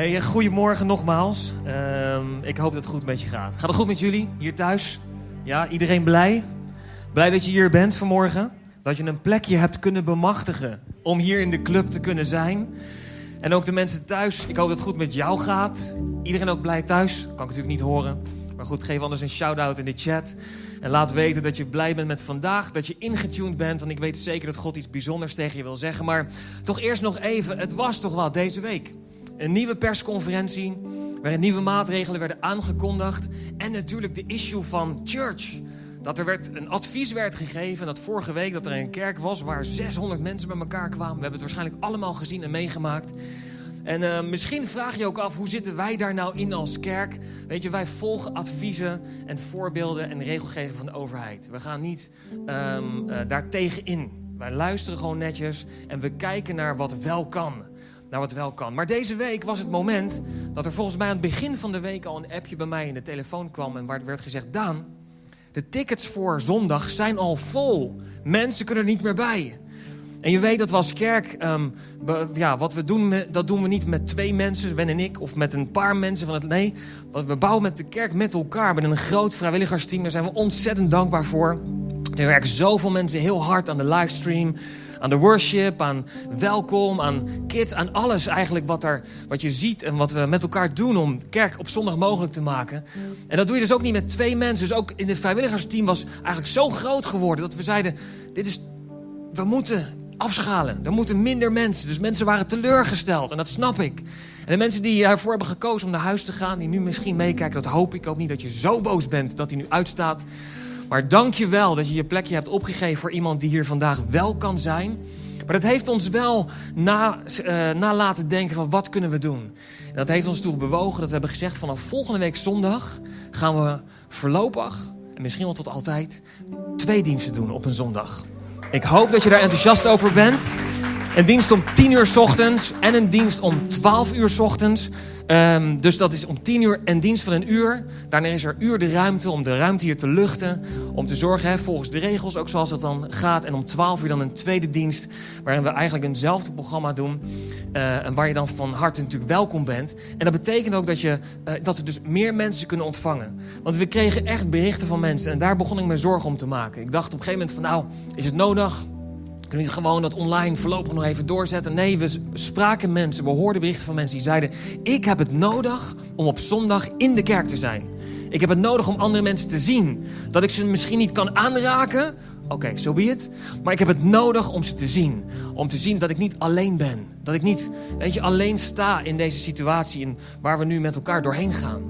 Hey, goedemorgen nogmaals. Ehm, ik hoop dat het goed met je gaat. Gaat het goed met jullie hier thuis? Ja, iedereen blij? Blij dat je hier bent vanmorgen? Dat je een plekje hebt kunnen bemachtigen om hier in de club te kunnen zijn. En ook de mensen thuis, ik hoop dat het goed met jou gaat. Iedereen ook blij thuis? Kan ik natuurlijk niet horen. Maar goed, geef anders een shout-out in de chat. En laat weten dat je blij bent met vandaag, dat je ingetuned bent. Want ik weet zeker dat God iets bijzonders tegen je wil zeggen. Maar toch eerst nog even, het was toch wel deze week. Een nieuwe persconferentie waarin nieuwe maatregelen werden aangekondigd. En natuurlijk de issue van church. Dat er werd een advies werd gegeven dat vorige week dat er een kerk was waar 600 mensen bij elkaar kwamen. We hebben het waarschijnlijk allemaal gezien en meegemaakt. En uh, misschien vraag je ook af, hoe zitten wij daar nou in als kerk? Weet je, wij volgen adviezen en voorbeelden en regelgeving van de overheid. We gaan niet um, daar tegenin. Wij luisteren gewoon netjes en we kijken naar wat wel kan. Naar wat wel kan. Maar deze week was het moment dat er volgens mij aan het begin van de week al een appje bij mij in de telefoon kwam. En waar werd gezegd, Daan, de tickets voor zondag zijn al vol. Mensen kunnen er niet meer bij. En je weet dat we als kerk, be, ja, wat we doen, dat doen we niet met twee mensen, Wen en ik, of met een paar mensen van het. Nee, we bouwen met de kerk met elkaar, met een groot vrijwilligersteam. Daar zijn we ontzettend dankbaar voor. Er werken zoveel mensen heel hard aan de livestream, aan de worship, aan welkom, aan kids, aan alles eigenlijk wat, er, wat je ziet en wat we met elkaar doen om kerk op zondag mogelijk te maken. En dat doe je dus ook niet met twee mensen. Dus ook in het vrijwilligersteam was eigenlijk zo groot geworden dat we zeiden: dit is, we moeten afschalen. Er moeten minder mensen. Dus mensen waren teleurgesteld. En dat snap ik. En de mensen die ervoor hebben gekozen om naar huis te gaan, die nu misschien meekijken, dat hoop ik ook niet dat je zo boos bent dat hij nu uitstaat. Maar dank je wel dat je je plekje hebt opgegeven voor iemand die hier vandaag wel kan zijn. Maar dat heeft ons wel na, uh, na laten denken van wat kunnen we doen. En dat heeft ons toe bewogen dat we hebben gezegd vanaf volgende week zondag gaan we voorlopig, en misschien wel tot altijd, twee diensten doen op een zondag. Ik hoop dat je daar enthousiast over bent. Een dienst om 10 uur s ochtends en een dienst om 12 uur s ochtends. Um, dus dat is om 10 uur en dienst van een uur. Daarna is er uur de ruimte om de ruimte hier te luchten. Om te zorgen, hè, volgens de regels, ook zoals het dan gaat. En om 12 uur dan een tweede dienst. Waarin we eigenlijk eenzelfde programma doen. Uh, en waar je dan van harte natuurlijk welkom bent. En dat betekent ook dat, je, uh, dat we dus meer mensen kunnen ontvangen. Want we kregen echt berichten van mensen. En daar begon ik me zorgen om te maken. Ik dacht op een gegeven moment van nou, is het nodig? Kunnen we niet gewoon dat online voorlopig nog even doorzetten? Nee, we spraken mensen, we hoorden berichten van mensen die zeiden... ik heb het nodig om op zondag in de kerk te zijn. Ik heb het nodig om andere mensen te zien. Dat ik ze misschien niet kan aanraken. Oké, okay, so be. Maar ik heb het nodig om ze te zien. Om te zien dat ik niet alleen ben. Dat ik niet, weet je, alleen sta in deze situatie in waar we nu met elkaar doorheen gaan.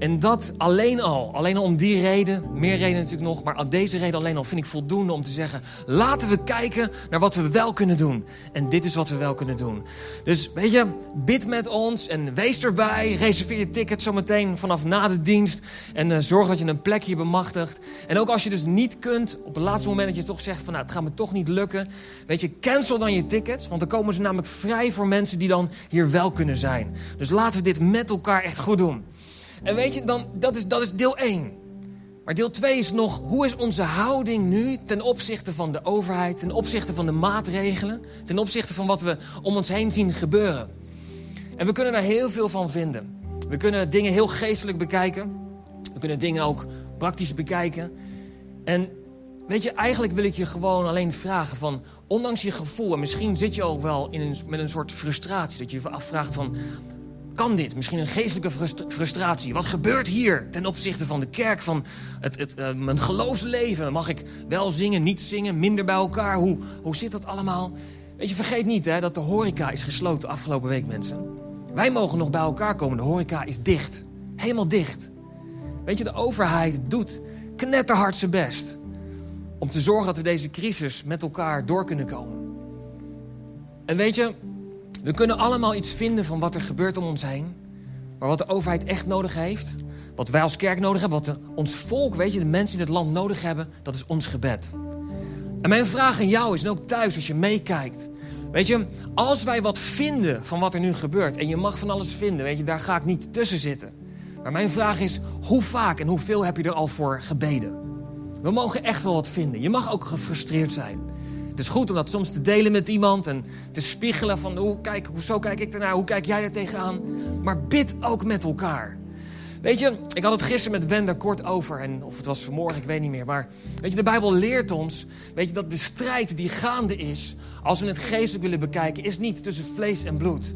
En dat alleen al, alleen al om die reden, meer reden natuurlijk nog, maar aan deze reden alleen al vind ik voldoende om te zeggen: laten we kijken naar wat we wel kunnen doen. En dit is wat we wel kunnen doen. Dus weet je, bid met ons en wees erbij. Reserveer je ticket zometeen vanaf na de dienst. En uh, zorg dat je een plekje bemachtigt. En ook als je dus niet kunt, op het laatste moment dat je toch zegt: van nou, het gaat me toch niet lukken. Weet je, cancel dan je tickets, want dan komen ze namelijk vrij voor mensen die dan hier wel kunnen zijn. Dus laten we dit met elkaar echt goed doen. En weet je, dan, dat, is, dat is deel 1. Maar deel 2 is nog, hoe is onze houding nu ten opzichte van de overheid, ten opzichte van de maatregelen, ten opzichte van wat we om ons heen zien gebeuren. En we kunnen daar heel veel van vinden. We kunnen dingen heel geestelijk bekijken. We kunnen dingen ook praktisch bekijken. En weet je, eigenlijk wil ik je gewoon alleen vragen van, ondanks je gevoel, en misschien zit je ook wel in een, met een soort frustratie, dat je je afvraagt van, kan dit? Misschien een geestelijke frustratie. Wat gebeurt hier ten opzichte van de kerk, van het, het, uh, mijn geloofsleven? Mag ik wel zingen, niet zingen, minder bij elkaar? Hoe, hoe zit dat allemaal? Weet je, vergeet niet hè, dat de horeca is gesloten afgelopen week, mensen. Wij mogen nog bij elkaar komen. De horeca is dicht. Helemaal dicht. Weet je, de overheid doet knetterhard zijn best om te zorgen dat we deze crisis met elkaar door kunnen komen. En weet je, we kunnen allemaal iets vinden van wat er gebeurt om ons heen. Maar wat de overheid echt nodig heeft, wat wij als kerk nodig hebben, wat ons volk, weet je, de mensen in het land nodig hebben, dat is ons gebed. En mijn vraag aan jou is, en ook thuis als je meekijkt. Weet je, als wij wat vinden van wat er nu gebeurt, en je mag van alles vinden, weet je, daar ga ik niet tussen zitten. Maar mijn vraag is, hoe vaak en hoeveel heb je er al voor gebeden? We mogen echt wel wat vinden. Je mag ook gefrustreerd zijn. Is goed om dat soms te delen met iemand en te spiegelen van hoe kijk, zo kijk ik ernaar, hoe kijk jij er tegenaan. Maar bid ook met elkaar. Weet je, ik had het gisteren met Wenda kort over. En of het was vanmorgen, ik weet niet meer. Maar weet je, de Bijbel leert ons weet je, dat de strijd die gaande is... als we het geestelijk willen bekijken, is niet tussen vlees en bloed.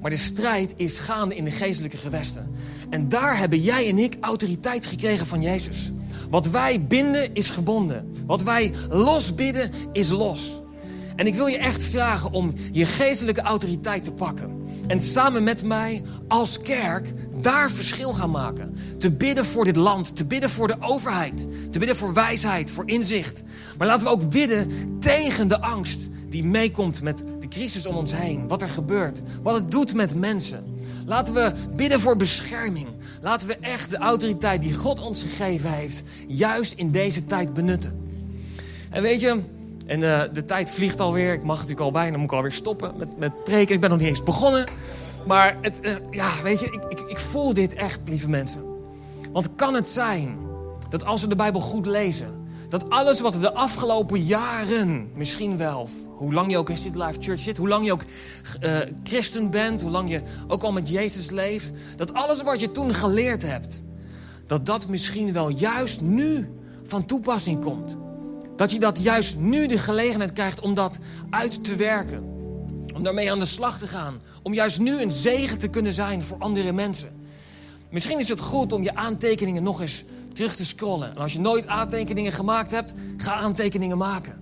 Maar de strijd is gaande in de geestelijke gewesten. En daar hebben jij en ik autoriteit gekregen van Jezus. Wat wij binden is gebonden. Wat wij losbidden is los. En ik wil je echt vragen om je geestelijke autoriteit te pakken. En samen met mij als kerk daar verschil gaan maken. Te bidden voor dit land, te bidden voor de overheid, te bidden voor wijsheid, voor inzicht. Maar laten we ook bidden tegen de angst die meekomt met de crisis om ons heen. Wat er gebeurt, wat het doet met mensen. Laten we bidden voor bescherming. Laten we echt de autoriteit die God ons gegeven heeft, juist in deze tijd benutten. En weet je, en uh, de tijd vliegt alweer. Ik mag natuurlijk al bijna, moet ik alweer stoppen met, met preken. Ik ben nog niet eens begonnen. Maar het, uh, ja, weet je, ik, ik, ik voel dit echt, lieve mensen. Want kan het zijn dat als we de Bijbel goed lezen... dat alles wat we de afgelopen jaren, misschien wel... hoe lang je ook in City Life Church zit... hoe lang je ook uh, christen bent... hoe lang je ook al met Jezus leeft... dat alles wat je toen geleerd hebt... dat dat misschien wel juist nu van toepassing komt... Dat je dat juist nu de gelegenheid krijgt om dat uit te werken. Om daarmee aan de slag te gaan. Om juist nu een zegen te kunnen zijn voor andere mensen. Misschien is het goed om je aantekeningen nog eens terug te scrollen. En als je nooit aantekeningen gemaakt hebt, ga aantekeningen maken.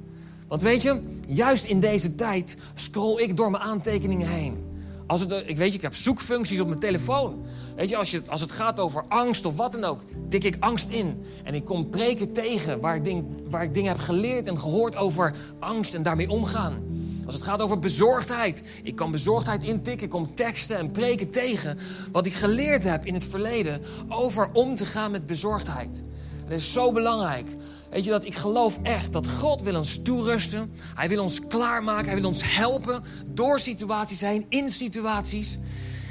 Want weet je, juist in deze tijd scroll ik door mijn aantekeningen heen. Als ik weet je, ik heb zoekfuncties op mijn telefoon. Weet je, als, je, als het gaat over angst of wat dan ook, tik ik angst in. En ik kom preken tegen waar ik, ding, waar ik dingen heb geleerd en gehoord over angst en daarmee omgaan. Als het gaat over bezorgdheid, ik kan bezorgdheid intikken, ik kom teksten en preken tegen wat ik geleerd heb in het verleden over om te gaan met bezorgdheid. Dat is zo belangrijk. Weet je dat ik geloof echt dat God wil ons toerusten. Hij wil ons klaarmaken. Hij wil ons helpen door situaties heen, in situaties.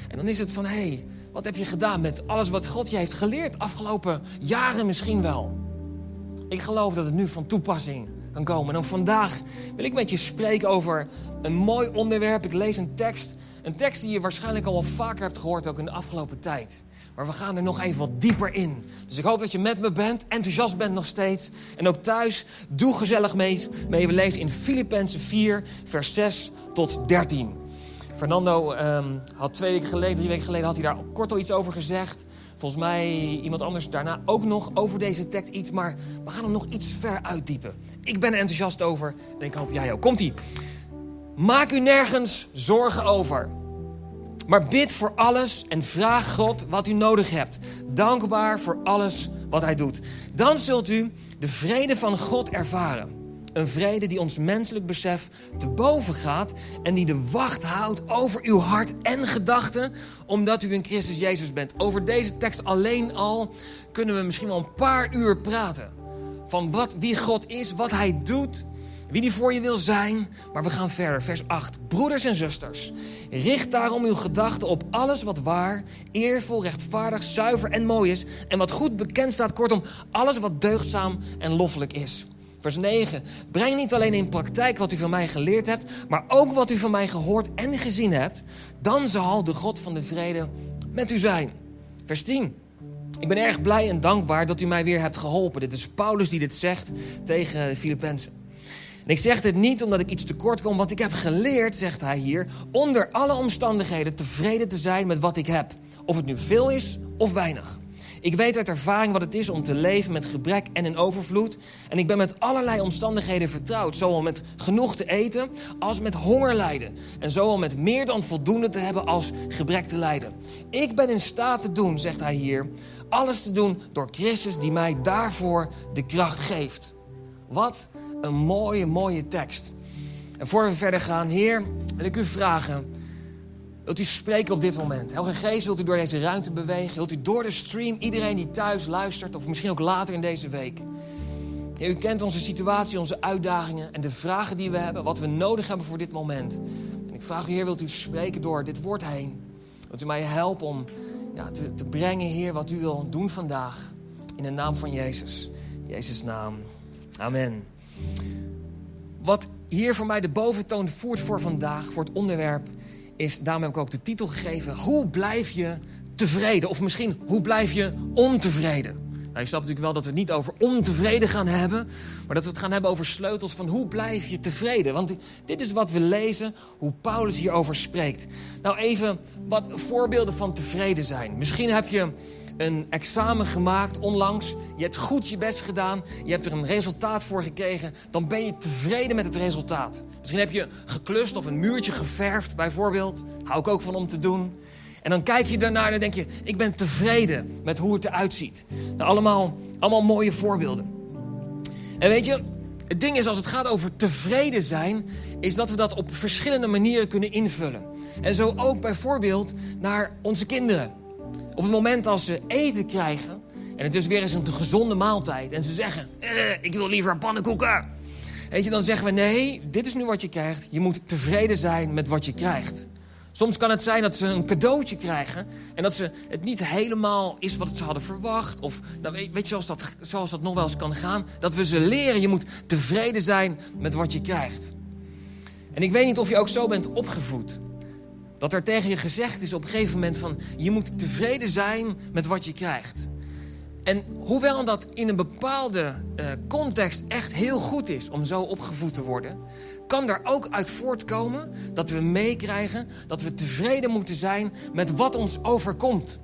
En dan is het van, hé, hey, wat heb je gedaan met alles wat God je heeft geleerd afgelopen jaren misschien wel? Ik geloof dat het nu van toepassing En vandaag wil ik met je spreken over een mooi onderwerp. Ik lees een tekst. Een tekst die je waarschijnlijk al wel vaker hebt gehoord, ook in de afgelopen tijd. Maar we gaan er nog even wat dieper in. Dus ik hoop dat je met me bent, enthousiast bent nog steeds. En ook thuis, doe gezellig mee. mee. We lezen in Filippenzen 4, vers 6 tot 13. Fernando um, had twee weken geleden, drie weken geleden, had hij daar kort al iets over gezegd. Volgens mij iemand anders daarna ook nog over deze tekst iets. Maar we gaan hem nog iets ver uitdiepen. Ik ben er enthousiast over en ik hoop jij ook. Komt-ie. Maak u nergens zorgen over. Maar bid voor alles en vraag God wat u nodig hebt. Dankbaar voor alles wat Hij doet. Dan zult u de vrede van God ervaren. Een vrede die ons menselijk besef te boven gaat en die de wacht houdt over uw hart en gedachten, omdat u in Christus Jezus bent. Over deze tekst alleen al kunnen we misschien wel een paar uur praten. Van wat, wie God is, wat Hij doet wie die voor je wil zijn. Maar we gaan verder, vers 8. Broeders en zusters, richt daarom uw gedachten op alles wat waar, eervol, rechtvaardig, zuiver en mooi is. En wat goed bekend staat, kortom, alles wat deugdzaam en loffelijk is. Vers 9. Breng niet alleen in praktijk wat u van mij geleerd hebt, maar ook wat u van mij gehoord en gezien hebt. Dan zal de God van de vrede met u zijn. Vers 10. Ik ben erg blij en dankbaar dat u mij weer hebt geholpen. Dit is Paulus die dit zegt tegen de Filippenzen. En ik zeg dit niet omdat ik iets tekort kom, want ik heb geleerd, zegt hij hier, onder alle omstandigheden tevreden te zijn met wat ik heb. Of het nu veel is of weinig. Ik weet uit ervaring wat het is om te leven met gebrek en in overvloed. En ik ben met allerlei omstandigheden vertrouwd. Zowel met genoeg te eten als met honger lijden. En zowel met meer dan voldoende te hebben als gebrek te lijden. Ik ben in staat te doen, zegt hij hier, alles te doen door Christus die mij daarvoor de kracht geeft. Wat een mooie, mooie tekst. En voor we verder gaan, Heer, wil ik u vragen. Wilt u spreken op dit moment? Helge Geest, wilt u door deze ruimte bewegen? Wilt u door de stream iedereen die thuis luistert, of misschien ook later in deze week? Heer, u kent onze situatie, onze uitdagingen en de vragen die we hebben, wat we nodig hebben voor dit moment. En ik vraag u, Heer, wilt u spreken door dit woord heen? Wilt u mij helpen om ja, te, te brengen, Heer, wat u wil doen vandaag? In de naam van Jezus. Jezus' naam. Amen. Wat hier voor mij de boventoon voert voor vandaag, voor het onderwerp, is, daarom heb ik ook de titel gegeven, hoe blijf je tevreden? Of misschien, hoe blijf je ontevreden? Nou, je snapt natuurlijk wel dat we het niet over ontevreden gaan hebben, maar dat we het gaan hebben over sleutels van hoe blijf je tevreden. Want dit is wat we lezen, hoe Paulus hierover spreekt. Nou, even wat voorbeelden van tevreden zijn. Misschien heb je een examen gemaakt onlangs. Je hebt goed je best gedaan. Je hebt er een resultaat voor gekregen. Dan ben je tevreden met het resultaat. Misschien heb je geklust of een muurtje geverfd, bijvoorbeeld. Hou ik ook van om te doen. En dan kijk je daarnaar en dan denk je: ik ben tevreden met hoe het eruit ziet. Nou, allemaal, allemaal mooie voorbeelden. En weet je, het ding is als het gaat over tevreden zijn, is dat we dat op verschillende manieren kunnen invullen. En zo ook bijvoorbeeld naar onze kinderen. Op het moment als ze eten krijgen, en het is weer eens een gezonde maaltijd, en ze zeggen: eh, ik wil liever pannenkoeken. Weet je, dan zeggen we: nee, dit is nu wat je krijgt. Je moet tevreden zijn met wat je krijgt. Soms kan het zijn dat ze een cadeautje krijgen en dat ze het niet helemaal is wat ze hadden verwacht. Of nou, weet, je, zoals dat, zoals dat nog wel eens kan gaan. Dat we ze leren, je moet tevreden zijn met wat je krijgt. En ik weet niet of je ook zo bent opgevoed. Dat er tegen je gezegd is op een gegeven moment van... je moet tevreden zijn met wat je krijgt. En hoewel dat in een bepaalde uh, context echt heel goed is om zo opgevoed te worden, kan daar ook uit voortkomen dat we meekrijgen dat we tevreden moeten zijn met wat ons overkomt.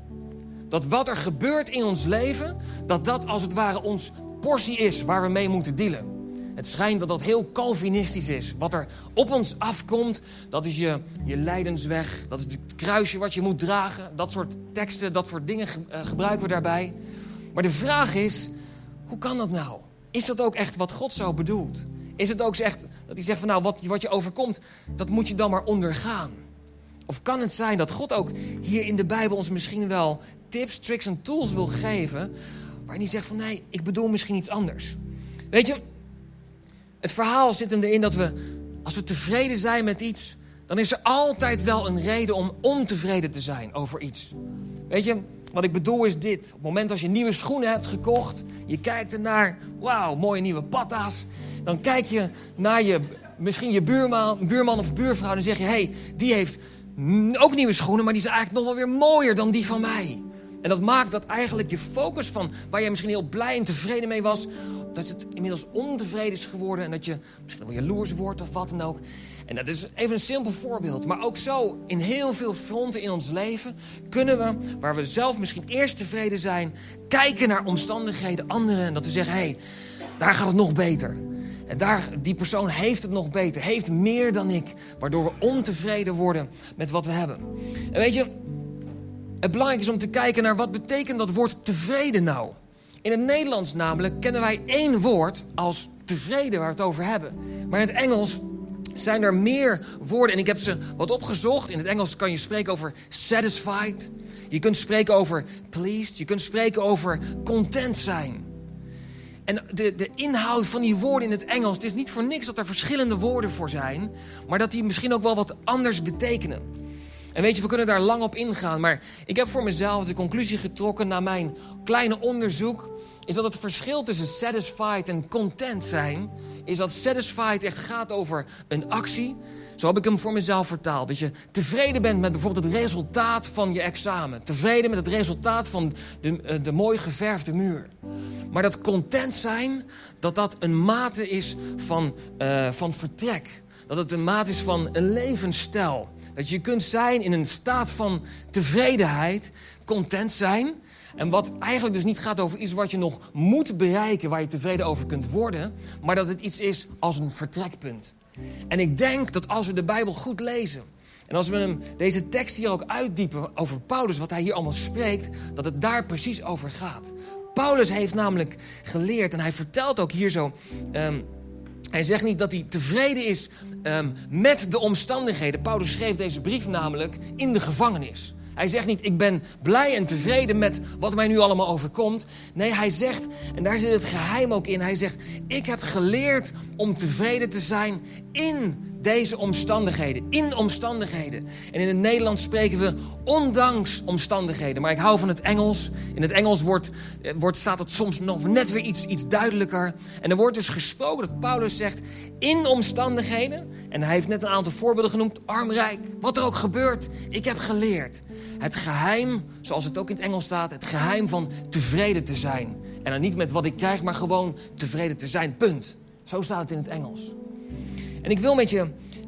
Dat wat er gebeurt in ons leven, dat dat als het ware ons portie is waar we mee moeten dealen. Het schijnt dat dat heel Calvinistisch is. Wat er op ons afkomt, dat is je, je lijdensweg. Dat is het kruisje wat je moet dragen. Dat soort teksten, dat soort dingen eh, gebruiken we daarbij. Maar de vraag is, hoe kan dat nou? Is dat ook echt wat God zo bedoelt? Is het ook echt dat hij zegt van nou, wat, wat je overkomt, dat moet je dan maar ondergaan? Of kan het zijn dat God ook hier in de Bijbel ons misschien wel tips, tricks en tools wil geven, waarin hij zegt van nee, ik bedoel misschien iets anders? Weet je, het verhaal zit hem erin dat we, als we tevreden zijn met iets, dan is er altijd wel een reden om ontevreden te zijn over iets. Weet je, wat ik bedoel is dit. Op het moment als je nieuwe schoenen hebt gekocht, je kijkt ernaar, wauw, mooie nieuwe patta's. Dan kijk je naar je, misschien je buurman, buurman of buurvrouw en dan zeg je, hé, hey, die heeft ook nieuwe schoenen, maar die zijn eigenlijk nog wel weer mooier dan die van mij. En dat maakt dat eigenlijk je focus van waar je misschien heel blij en tevreden mee was, dat het inmiddels ontevreden is geworden en dat je misschien wel jaloers wordt of wat dan ook. En dat is even een simpel voorbeeld. Maar ook zo, in heel veel fronten in ons leven, kunnen we, waar we zelf misschien eerst tevreden zijn, kijken naar omstandigheden anderen. En dat we zeggen, hé, hey, daar gaat het nog beter. En daar, die persoon heeft het nog beter, heeft meer dan ik. Waardoor we ontevreden worden met wat we hebben. En weet je, het belangrijk is om te kijken naar wat betekent dat woord tevreden nou. In het Nederlands namelijk kennen wij één woord als tevreden waar we het over hebben. Maar in het Engels zijn er meer woorden. En ik heb ze wat opgezocht. In het Engels kan je spreken over satisfied. Je kunt spreken over pleased. Je kunt spreken over content zijn. En de, de inhoud van die woorden in het Engels, het is niet voor niks dat er verschillende woorden voor zijn, maar dat die misschien ook wel wat anders betekenen. En weet je, we kunnen daar lang op ingaan, maar ik heb voor mezelf de conclusie getrokken na mijn kleine onderzoek is dat het verschil tussen satisfied en content zijn, is dat satisfied echt gaat over een actie. Zo heb ik hem voor mezelf vertaald. Dat je tevreden bent met bijvoorbeeld het resultaat van je examen. Tevreden met het resultaat van de, eh, de mooi geverfde muur. Maar dat content zijn, dat dat een mate is van, uh, van vertrek. Dat het een mate is van een levensstijl. Dat je kunt zijn in een staat van tevredenheid, content zijn. En wat eigenlijk dus niet gaat over iets wat je nog moet bereiken, waar je tevreden over kunt worden, maar dat het iets is als een vertrekpunt. En ik denk dat als we de Bijbel goed lezen, en als we hem, deze tekst hier ook uitdiepen over Paulus, wat hij hier allemaal spreekt, dat het daar precies over gaat. Paulus heeft namelijk geleerd, en hij vertelt ook hier zo. Um, hij zegt niet dat hij tevreden is um, met de omstandigheden. Paulus schreef deze brief namelijk in de gevangenis. Hij zegt niet, ik ben blij en tevreden met wat mij nu allemaal overkomt. Nee, hij zegt, en daar zit het geheim ook in. Hij zegt, ik heb geleerd om tevreden te zijn in deze omstandigheden. In omstandigheden. En in het Nederlands spreken we ondanks omstandigheden. Maar ik hou van het Engels. In het Engels wordt, eh, wordt, staat het soms nog net weer iets, iets duidelijker. En er wordt dus gesproken dat Paulus zegt in omstandigheden. En hij heeft net een aantal voorbeelden genoemd. Armrijk, wat er ook gebeurt. Ik heb geleerd. Het geheim, zoals het ook in het Engels staat, het geheim van tevreden te zijn. En dan niet met wat ik krijg, maar gewoon tevreden te zijn. Punt. Zo staat het in het Engels. En ik wil met je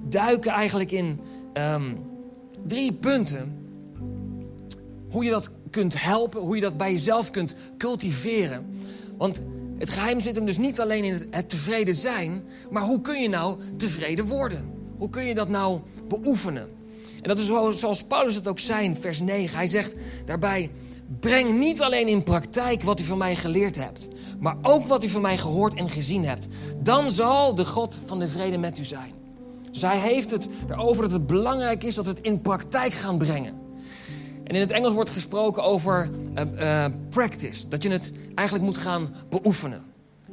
duiken eigenlijk in ehm, drie punten. Hoe je dat kunt helpen, hoe je dat bij jezelf kunt cultiveren. Want het geheim zit hem dus niet alleen in het tevreden zijn, maar hoe kun je nou tevreden worden? Hoe kun je dat nou beoefenen? En dat is zoals Paulus het ook zei in vers 9. Hij zegt daarbij: Breng niet alleen in praktijk wat u van mij geleerd hebt, maar ook wat u van mij gehoord en gezien hebt. Dan zal de God van de vrede met u zijn. Dus hij heeft het erover dat het belangrijk is dat we het in praktijk gaan brengen. En in het Engels wordt gesproken over uh, practice. Dat je het eigenlijk moet gaan beoefenen.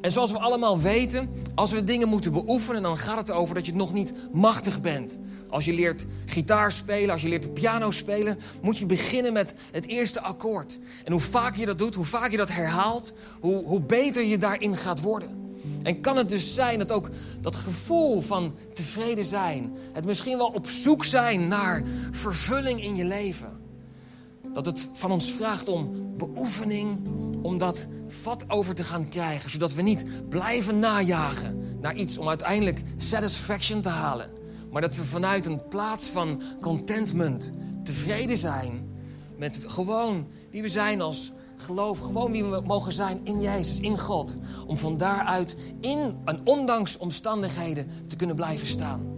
En zoals we allemaal weten, als we dingen moeten beoefenen, dan gaat het erover dat je nog niet machtig bent. Als je leert gitaar spelen, als je leert piano spelen, moet je beginnen met het eerste akkoord. En hoe vaker je dat doet, hoe vaker je dat herhaalt, hoe, hoe beter je daarin gaat worden. En kan het dus zijn dat ook dat gevoel van tevreden zijn, het misschien wel op zoek zijn naar vervulling in je leven, dat het van ons vraagt om beoefening, om dat vat over te gaan krijgen. Zodat we niet blijven najagen naar iets om uiteindelijk satisfaction te halen. Maar dat we vanuit een plaats van contentment tevreden zijn met gewoon wie we zijn als geloof. Gewoon wie we mogen zijn in Jezus, in God. Om van daaruit in en ondanks omstandigheden te kunnen blijven staan.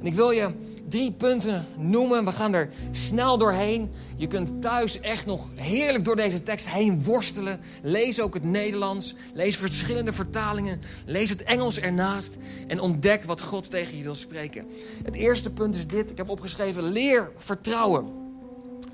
En ik wil je drie punten noemen. We gaan er snel doorheen. Je kunt thuis echt nog heerlijk door deze tekst heen worstelen. Lees ook het Nederlands. Lees verschillende vertalingen. Lees het Engels ernaast. En ontdek wat God tegen je wil spreken. Het eerste punt is dit. Ik heb opgeschreven: leer vertrouwen.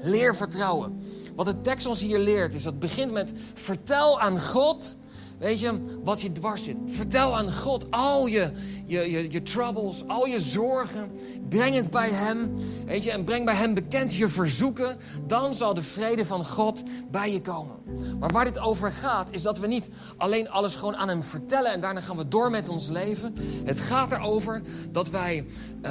Leer vertrouwen. Wat de tekst ons hier leert is dat het begint met vertel aan God Weet je, wat je dwars zit. Vertel aan God al je, je, je, je troubles, al je zorgen. Breng het bij Hem. Weet je, en breng bij Hem bekend je verzoeken. Dan zal de vrede van God bij je komen. Maar waar dit over gaat, is dat we niet alleen alles gewoon aan Hem vertellen. En daarna gaan we door met ons leven. Het gaat erover dat wij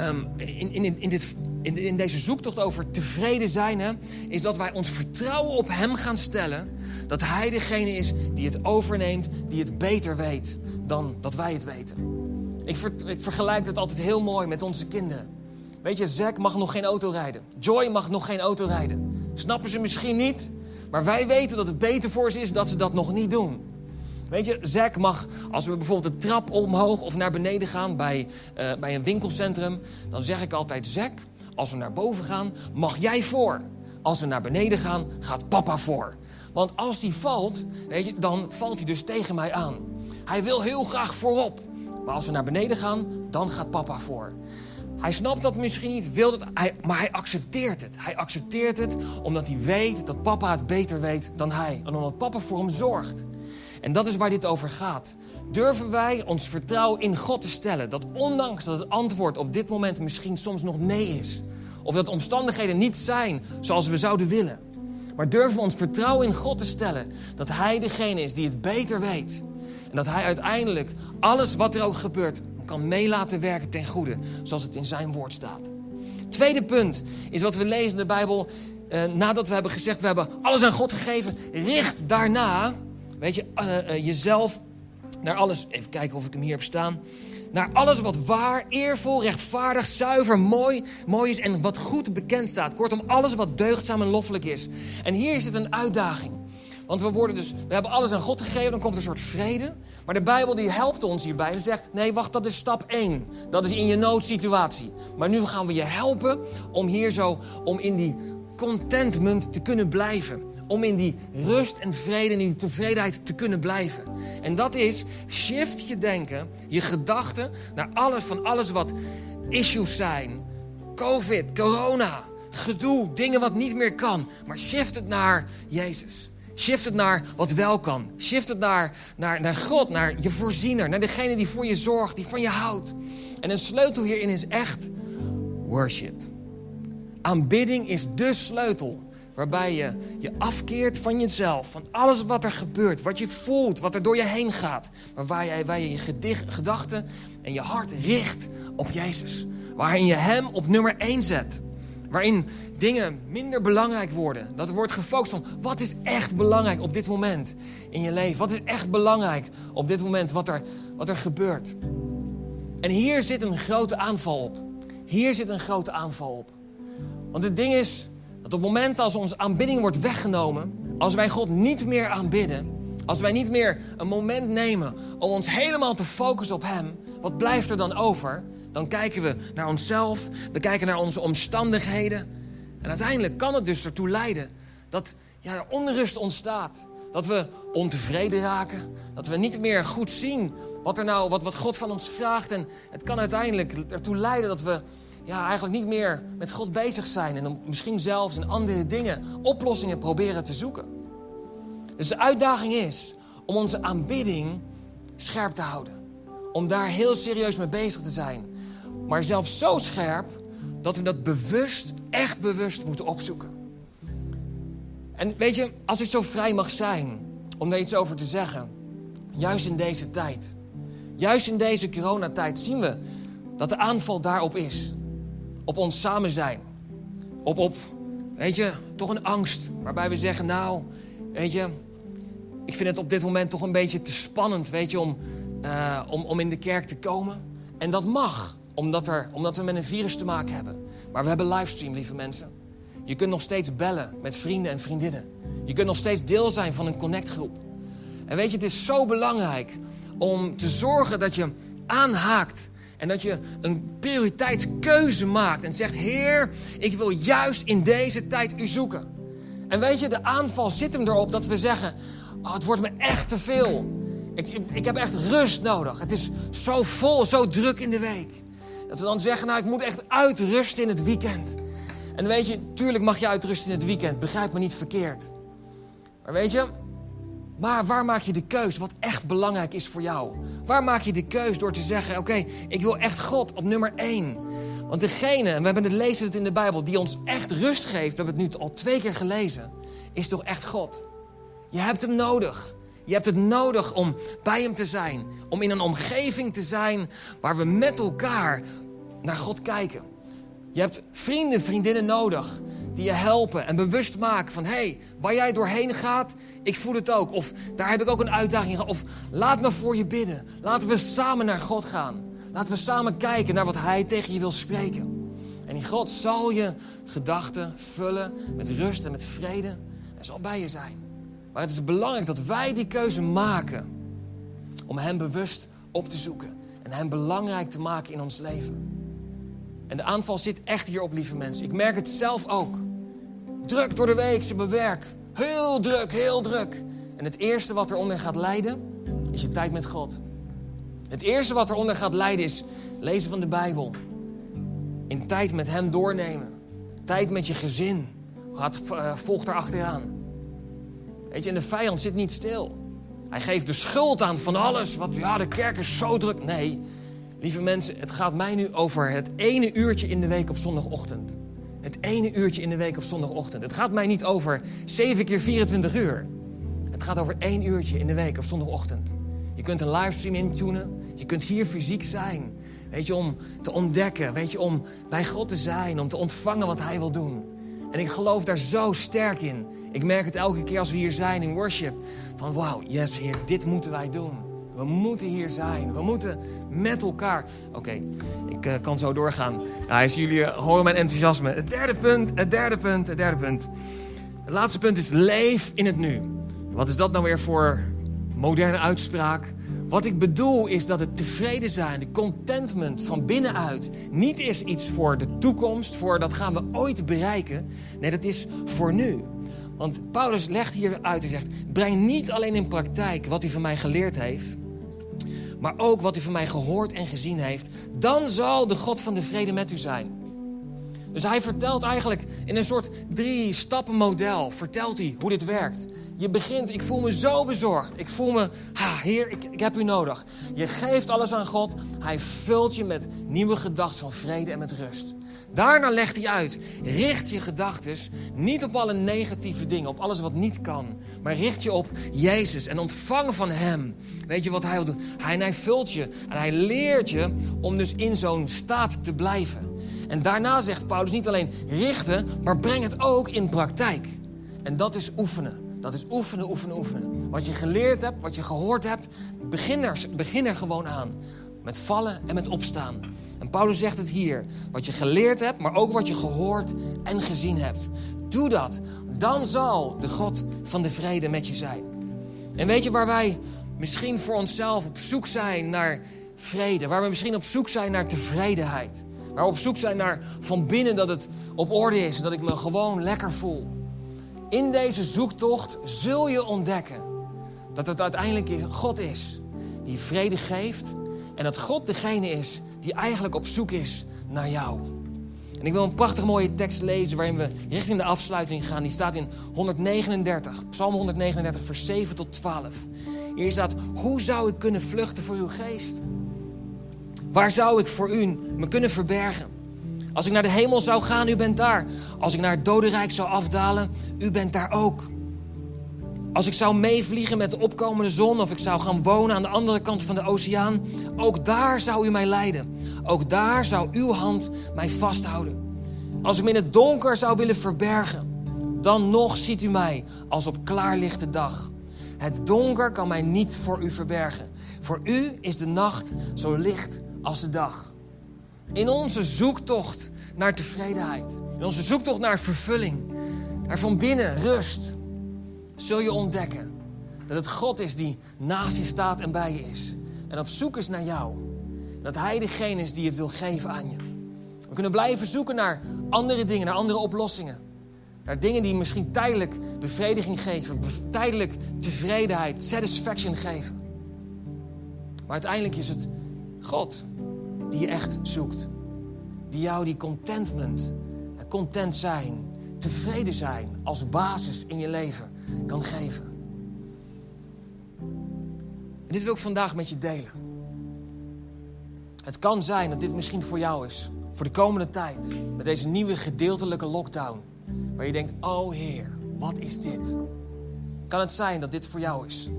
um, in, in, in, dit, in, deze zoektocht over tevreden zijn. Is dat wij ons vertrouwen op Hem gaan stellen. Dat Hij degene is die het overneemt, die het beter weet dan dat wij het weten. Ik, ik vergelijk het altijd heel mooi met onze kinderen. Weet je, Zack mag nog geen auto rijden. Joy mag nog geen auto rijden. Snappen ze misschien niet, maar wij weten dat het beter voor ze is dat ze dat nog niet doen. Weet je, Zack mag, als we bijvoorbeeld de trap omhoog of naar beneden gaan bij, uh, bij een winkelcentrum, dan zeg ik altijd: Zack, als we naar boven gaan, mag jij voor. Als we naar beneden gaan, gaat papa voor. Want als die valt, weet je, dan valt hij dus tegen mij aan. Hij wil heel graag voorop. Maar als we naar beneden gaan, dan gaat papa voor. Hij snapt dat misschien niet, wil het, maar hij accepteert het. Hij accepteert het omdat hij weet dat papa het beter weet dan hij. En omdat papa voor hem zorgt. En dat is waar dit over gaat. Durven wij ons vertrouwen in God te stellen? Dat ondanks dat het antwoord op dit moment misschien soms nog nee is. Of dat omstandigheden niet zijn zoals we zouden willen. Maar durven we ons vertrouwen in God te stellen. Dat Hij degene is die het beter weet. En dat Hij uiteindelijk alles wat er ook gebeurt kan meelaten werken ten goede. Zoals het in zijn woord staat. Tweede punt is wat we lezen in de Bijbel. Eh, nadat we hebben gezegd, we hebben alles aan God gegeven. Richt daarna, weet je, uh, uh, jezelf naar alles. Even kijken of ik hem hier heb staan naar alles wat waar, eervol, rechtvaardig, zuiver, mooi, mooi is en wat goed bekend staat. Kortom, alles wat deugdzaam en loffelijk is. En hier is het een uitdaging. Want we worden dus, we hebben alles aan God gegeven, dan komt een soort vrede. Maar de Bijbel die helpt ons hierbij en zegt: nee, wacht, dat is stap 1. Dat is in je noodsituatie. Maar nu gaan we je helpen om hier zo, om in die contentment te kunnen blijven om in die rust en vrede en die tevredenheid te kunnen blijven. En dat is, shift je denken, je gedachten naar alles van alles wat issues zijn. Covid, corona, gedoe, dingen wat niet meer kan. Maar shift het naar Jezus. Shift het naar wat wel kan. Shift het naar, naar, naar God, naar je voorziener, naar degene die voor je zorgt, die van je houdt. En een sleutel hierin is echt worship. Aanbidding is de sleutel waarbij je je afkeert van jezelf, van alles wat er gebeurt, wat je voelt, wat er door je heen gaat. Maar waar je waar je, je gedachten en je hart richt op Jezus. Waarin je Hem op nummer 1 zet. Waarin dingen minder belangrijk worden. Dat er wordt gefocust van wat is echt belangrijk op dit moment in je leven. Wat is echt belangrijk op dit moment wat er, wat er gebeurt. En hier zit een grote aanval op. Hier zit een grote aanval op. Want het ding is op het moment als onze aanbidding wordt weggenomen, als wij God niet meer aanbidden, als wij niet meer een moment nemen om ons helemaal te focussen op Hem, wat blijft er dan over? Dan kijken we naar onszelf, we kijken naar onze omstandigheden. En uiteindelijk kan het dus ertoe leiden dat ja, er onrust ontstaat. Dat we ontevreden raken. Dat we niet meer goed zien wat, er nou, wat, wat God van ons vraagt. En het kan uiteindelijk ertoe leiden dat we ja, eigenlijk niet meer met God bezig zijn. En misschien zelfs in andere dingen oplossingen proberen te zoeken. Dus de uitdaging is om onze aanbidding scherp te houden. Om daar heel serieus mee bezig te zijn. Maar zelfs zo scherp dat we dat bewust, echt bewust moeten opzoeken. En weet je, als ik zo vrij mag zijn om daar iets over te zeggen, juist in deze tijd, juist in deze coronatijd zien we dat de aanval daarop is. Op ons samen zijn. Op, op, weet je, toch een angst waarbij we zeggen, nou, weet je, ik vind het op dit moment toch een beetje te spannend, weet je, om, uh, om, om in de kerk te komen. En dat mag omdat, er, omdat we met een virus te maken hebben. Maar we hebben livestream, lieve mensen. Je kunt nog steeds bellen met vrienden en vriendinnen. Je kunt nog steeds deel zijn van een connectgroep. En weet je, het is zo belangrijk om te zorgen dat je aanhaakt. En dat je een prioriteitskeuze maakt. En zegt, Heer, ik wil juist in deze tijd u zoeken. En weet je, de aanval zit hem erop dat we zeggen... Oh, het wordt me echt te veel. Ik, ik, ik heb echt rust nodig. Het is zo vol, zo druk in de week. Dat we dan zeggen, nou ik moet echt uitrusten in het weekend. En weet je, tuurlijk mag je uitrusten in het weekend. Begrijp me niet verkeerd. Maar weet je, maar waar maak je de keus wat echt belangrijk is voor jou? Waar maak je de keus door te zeggen, oké, ik wil echt God op nummer één. Want degene, en we hebben het lezen het in de Bijbel, die ons echt rust geeft, we hebben het nu al twee keer gelezen, is toch echt God. Je hebt hem nodig. Je hebt het nodig om bij Hem te zijn. Om in een omgeving te zijn waar we met elkaar naar God kijken. Je hebt vrienden, vriendinnen nodig die je helpen en bewust maken van... hé, hey, waar jij doorheen gaat, ik voel het ook. Of daar heb ik ook een uitdaging gehad. Of laat me voor je bidden. Laten we samen naar God gaan. Laten we samen kijken naar wat Hij tegen je wil spreken. En die God zal je gedachten vullen met rust en met vrede. En zal bij je zijn. Maar het is belangrijk dat wij die keuze maken om Hem bewust op te zoeken en Hem belangrijk te maken in ons leven. En de aanval zit echt hierop, lieve mensen. Ik merk het zelf ook. Druk door de week, ze bewerk. Heel druk, heel druk. En het eerste wat eronder gaat leiden, is je tijd met God. Het eerste wat eronder gaat leiden is lezen van de Bijbel. In tijd met Hem doornemen. Tijd met je gezin. Gaat, uh, volgt er achteraan. Weet je, en de vijand zit niet stil. Hij geeft de schuld aan van alles. Wat, ja, de kerk is zo druk. Nee, lieve mensen, het gaat mij nu over het ene uurtje in de week op zondagochtend. Het ene uurtje in de week op zondagochtend. Het gaat mij niet over 7 keer 24 uur. Het gaat over één uurtje in de week op zondagochtend. Je kunt een livestream intunen. Je kunt hier fysiek zijn. Weet je, om te ontdekken. Weet je, om bij God te zijn. Om te ontvangen wat Hij wil doen. En ik geloof daar zo sterk in. Ik merk het elke keer als we hier zijn in worship. Van wauw, yes Heer, dit moeten wij doen. We moeten hier zijn. We moeten met elkaar. Oké, ik uh, kan zo doorgaan. Ja, als jullie uh, horen mijn enthousiasme. Het derde punt, het derde punt, het derde punt. Het laatste punt is leef in het nu. Wat is dat nou weer voor moderne uitspraak? Wat ik bedoel is dat het tevreden zijn, de contentment van binnenuit, niet is iets voor de toekomst, voor dat gaan we ooit bereiken. Nee, dat is voor nu. Want Paulus legt hier uit en zegt: breng niet alleen in praktijk wat hij van mij geleerd heeft, maar ook wat hij van mij gehoord en gezien heeft. Dan zal de God van de vrede met u zijn. Dus hij vertelt eigenlijk in een soort drie stappen model, vertelt hij hoe dit werkt. Je begint, ik voel me zo bezorgd. Ik voel me, ha, Heer, ik, ik heb u nodig. Je geeft alles aan God. Hij vult je met nieuwe gedachten van vrede en met rust. Daarna legt hij uit. Richt je gedachten niet op alle negatieve dingen, op alles wat niet kan. Maar richt je op Jezus en ontvang van Hem. Weet je wat Hij wil doen? Hij, hij vult je en Hij leert je om dus in zo'n staat te blijven. En daarna zegt Paulus niet alleen richten, maar breng het ook in praktijk. En dat is oefenen. Dat is oefenen, oefenen, oefenen. Wat je geleerd hebt, wat je gehoord hebt, begin er, begin er gewoon aan. Met vallen en met opstaan. En Paulus zegt het hier. Wat je geleerd hebt, maar ook wat je gehoord en gezien hebt. Doe dat. Dan zal de God van de vrede met je zijn. En weet je waar wij misschien voor onszelf op zoek zijn naar vrede? Waar we misschien op zoek zijn naar tevredenheid? Waar we op zoek zijn naar van binnen dat het op orde is. Dat ik me gewoon lekker voel. In deze zoektocht zul je ontdekken dat het uiteindelijk God is die vrede geeft. En dat God degene is die eigenlijk op zoek is naar jou. En ik wil een prachtig mooie tekst lezen waarin we richting de afsluiting gaan. Die staat in 139, Psalm 139, vers 7 tot 12. Hier staat, hoe zou ik kunnen vluchten voor uw geest? Waar zou ik voor u me kunnen verbergen? Als ik naar de hemel zou gaan, u bent daar. Als ik naar het dodenrijk zou afdalen, u bent daar ook. Als ik zou meevliegen met de opkomende zon of ik zou gaan wonen aan de andere kant van de oceaan, ook daar zou u mij leiden. Ook daar zou uw hand mij vasthouden. Als ik me in het donker zou willen verbergen, dan nog ziet u mij als op klaarlichte dag. Het donker kan mij niet voor u verbergen. Voor u is de nacht zo licht als de dag. In onze zoektocht naar tevredenheid, in onze zoektocht naar vervulling, naar van binnen rust, zul je ontdekken dat het God is die naast je staat en bij je is. En op zoek is naar jou. Dat Hij degene is die het wil geven aan je. We kunnen blijven zoeken naar andere dingen, naar andere oplossingen. Naar dingen die misschien tijdelijk bevrediging geven, tijdelijk tevredenheid, satisfaction geven. Maar uiteindelijk is het God die je echt zoekt. Die jou die contentment, content zijn, tevreden zijn als basis in je leven kan geven. En dit wil ik vandaag met je delen. Het kan zijn dat dit misschien voor jou is. Voor de komende tijd. Met deze nieuwe gedeeltelijke lockdown. Waar je denkt, oh Heer, wat is dit? Kan het zijn dat dit voor jou is?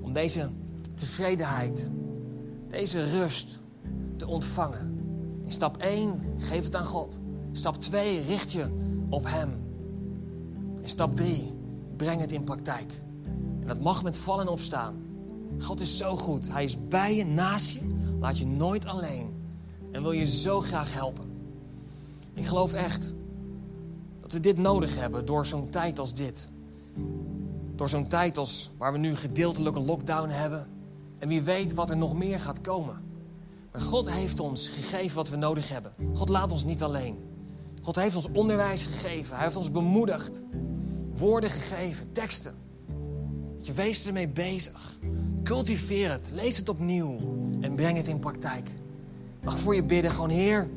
Om deze tevredenheid, deze rust te ontvangen. In stap 1, geef het aan God. Stap 2, richt je op Hem. In stap 3, breng het in praktijk. En dat mag met vallen en opstaan. God is zo goed. Hij is bij je, naast je. Laat je nooit alleen. En wil je zo graag helpen. Ik geloof echt dat we dit nodig hebben door zo'n tijd als dit. Door zo'n tijd als waar we nu gedeeltelijke lockdown hebben. En wie weet wat er nog meer gaat komen. Maar God heeft ons gegeven wat we nodig hebben. God laat ons niet alleen. God heeft ons onderwijs gegeven. Hij heeft ons bemoedigd woorden gegeven, teksten. Je wees ermee bezig. Cultiveer het, lees het opnieuw en breng het in praktijk. Mag voor je bidden, gewoon Heer.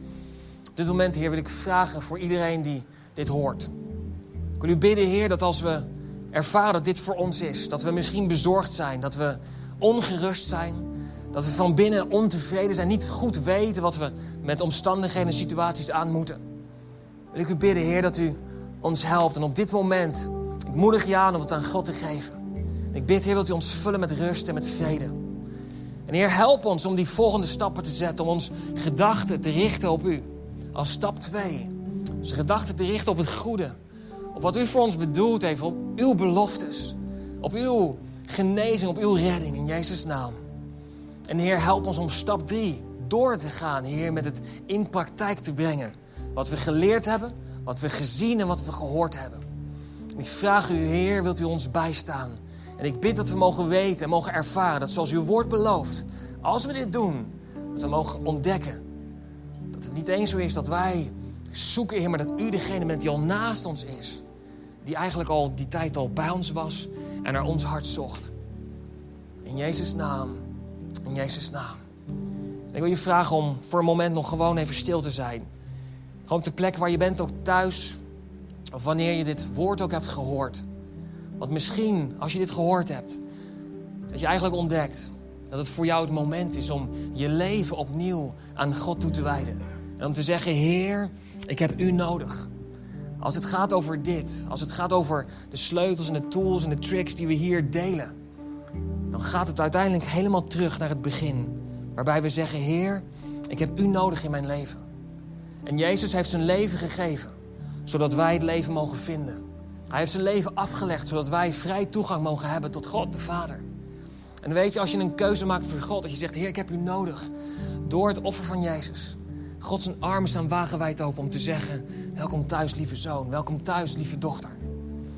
Dit moment, Heer, wil ik vragen voor iedereen die dit hoort. Ik wil u bidden, Heer, dat als we ervaren dat dit voor ons is, dat we misschien bezorgd zijn, dat we ongerust zijn, dat we van binnen ontevreden zijn, niet goed weten wat we met omstandigheden en situaties aan moeten. Wil ik u bidden, Heer, dat u ons helpt. En op dit moment, ik moedig je aan om het aan God te geven. ik bid, Heer, wilt u ons vullen met rust en met vrede. En Heer, help ons om die volgende stappen te zetten. Om ons gedachten te richten op u. Als stap 2. Onze gedachten te richten op het goede. Op wat u voor ons bedoeld heeft. Op uw beloftes. Op uw genezing, op uw redding. In Jezus' naam. En Heer, help ons om stap 3 door te gaan, Heer, met het in praktijk te brengen. Wat we geleerd hebben, wat we gezien en wat we gehoord hebben. ik vraag u, Heer, wilt u ons bijstaan? En ik bid dat we mogen weten en mogen ervaren dat zoals uw woord belooft, als we dit doen, dat we mogen ontdekken dat het niet eens zo is dat wij zoeken, Heer, maar dat u degene bent die al naast ons is. Die eigenlijk al die tijd al bij ons was en naar ons hart zocht. In Jezus' naam, in Jezus' naam. En ik wil je vragen om voor een moment nog gewoon even stil te zijn. Gewoon op de plek waar je bent, ook thuis. Of wanneer je dit woord ook hebt gehoord. Want misschien, als je dit gehoord hebt, dat je eigenlijk ontdekt dat het voor jou het moment is om je leven opnieuw aan God toe te wijden. En om te zeggen, Heer, ik heb u nodig. Als het gaat over dit, als het gaat over de sleutels en de tools en de tricks die we hier delen, dan gaat het uiteindelijk helemaal terug naar het begin. Waarbij we zeggen, Heer, ik heb u nodig in mijn leven. En Jezus heeft zijn leven gegeven, zodat wij het leven mogen vinden. Hij heeft zijn leven afgelegd, zodat wij vrij toegang mogen hebben tot God de Vader. En weet je, als je een keuze maakt voor God, als je zegt, Heer, ik heb u nodig, door het offer van Jezus. God zijn armen staan wagenwijd open om te zeggen, welkom thuis lieve zoon, welkom thuis lieve dochter.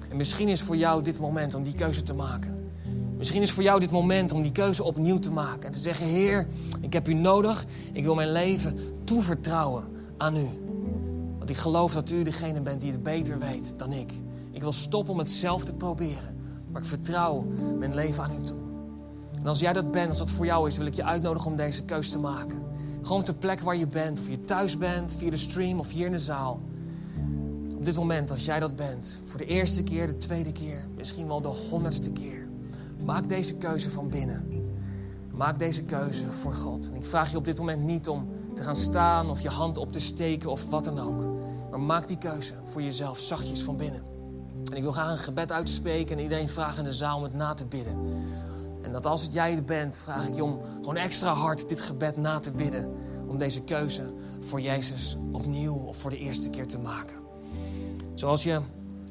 En misschien is voor jou dit moment om die keuze te maken. Misschien is voor jou dit moment om die keuze opnieuw te maken. En te zeggen, Heer, ik heb u nodig. Ik wil mijn leven toevertrouwen aan u. Want ik geloof dat u degene bent die het beter weet dan ik. Ik wil stoppen om het zelf te proberen. Maar ik vertrouw mijn leven aan u toe. En als jij dat bent, als dat voor jou is, wil ik je uitnodigen om deze keuze te maken. Gewoon de plek waar je bent, of je thuis bent, via de stream of hier in de zaal. Op dit moment, als jij dat bent, voor de eerste keer, de tweede keer, misschien wel de honderdste keer, maak deze keuze van binnen. Maak deze keuze voor God. En ik vraag je op dit moment niet om te gaan staan of je hand op te steken of wat dan ook. Maar maak die keuze voor jezelf zachtjes van binnen. En ik wil graag een gebed uitspreken en iedereen vragen in de zaal om het na te bidden. En dat als het jij bent, vraag ik je om gewoon extra hard dit gebed na te bidden. Om deze keuze voor Jezus opnieuw of voor de eerste keer te maken. Zoals je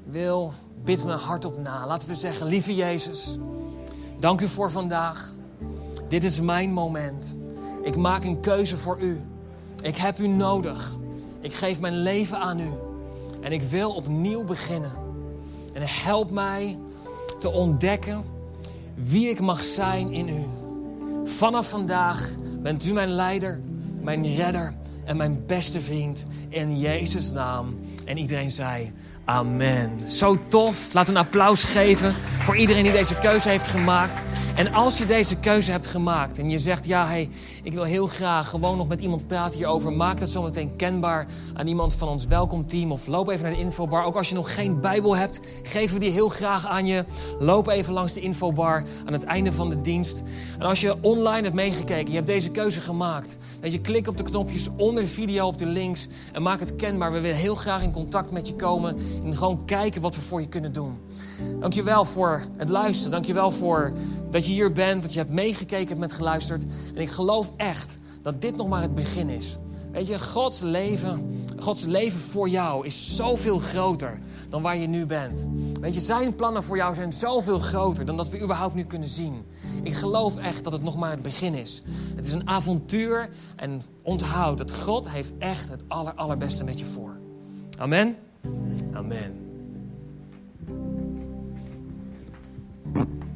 wil, bid me hardop na. Laten we zeggen, lieve Jezus, dank u voor vandaag. Dit is mijn moment. Ik maak een keuze voor u. Ik heb u nodig. Ik geef mijn leven aan u. En ik wil opnieuw beginnen. En help mij te ontdekken wie ik mag zijn in u. Vanaf vandaag bent u mijn leider, mijn redder en mijn beste vriend. In Jezus' naam. En iedereen zei. Amen. Zo tof. Laat een applaus geven voor iedereen die deze keuze heeft gemaakt. En als je deze keuze hebt gemaakt en je zegt: Ja, hey, ik wil heel graag gewoon nog met iemand praten hierover, maak dat zo meteen kenbaar aan iemand van ons welkomteam. Of loop even naar de infobar. Ook als je nog geen Bijbel hebt, geven we die heel graag aan je. Loop even langs de infobar aan het einde van de dienst. En als je online hebt meegekeken, je hebt deze keuze gemaakt. Weet je, klik op de knopjes onder de video op de links en maak het kenbaar. We willen heel graag in contact met je komen en gewoon kijken wat we voor je kunnen doen. Dankjewel voor het luisteren. Dankjewel voor dat je hier bent, dat je hebt meegekeken, hebt met geluisterd. En ik geloof echt dat dit nog maar het begin is. Weet je, Gods leven, Gods leven voor jou is zoveel groter dan waar je nu bent. Weet je, zijn plannen voor jou zijn zoveel groter dan dat we überhaupt nu kunnen zien. Ik geloof echt dat het nog maar het begin is. Het is een avontuur en onthoud dat God heeft echt het aller, allerbeste met je voor. Amen. Amen.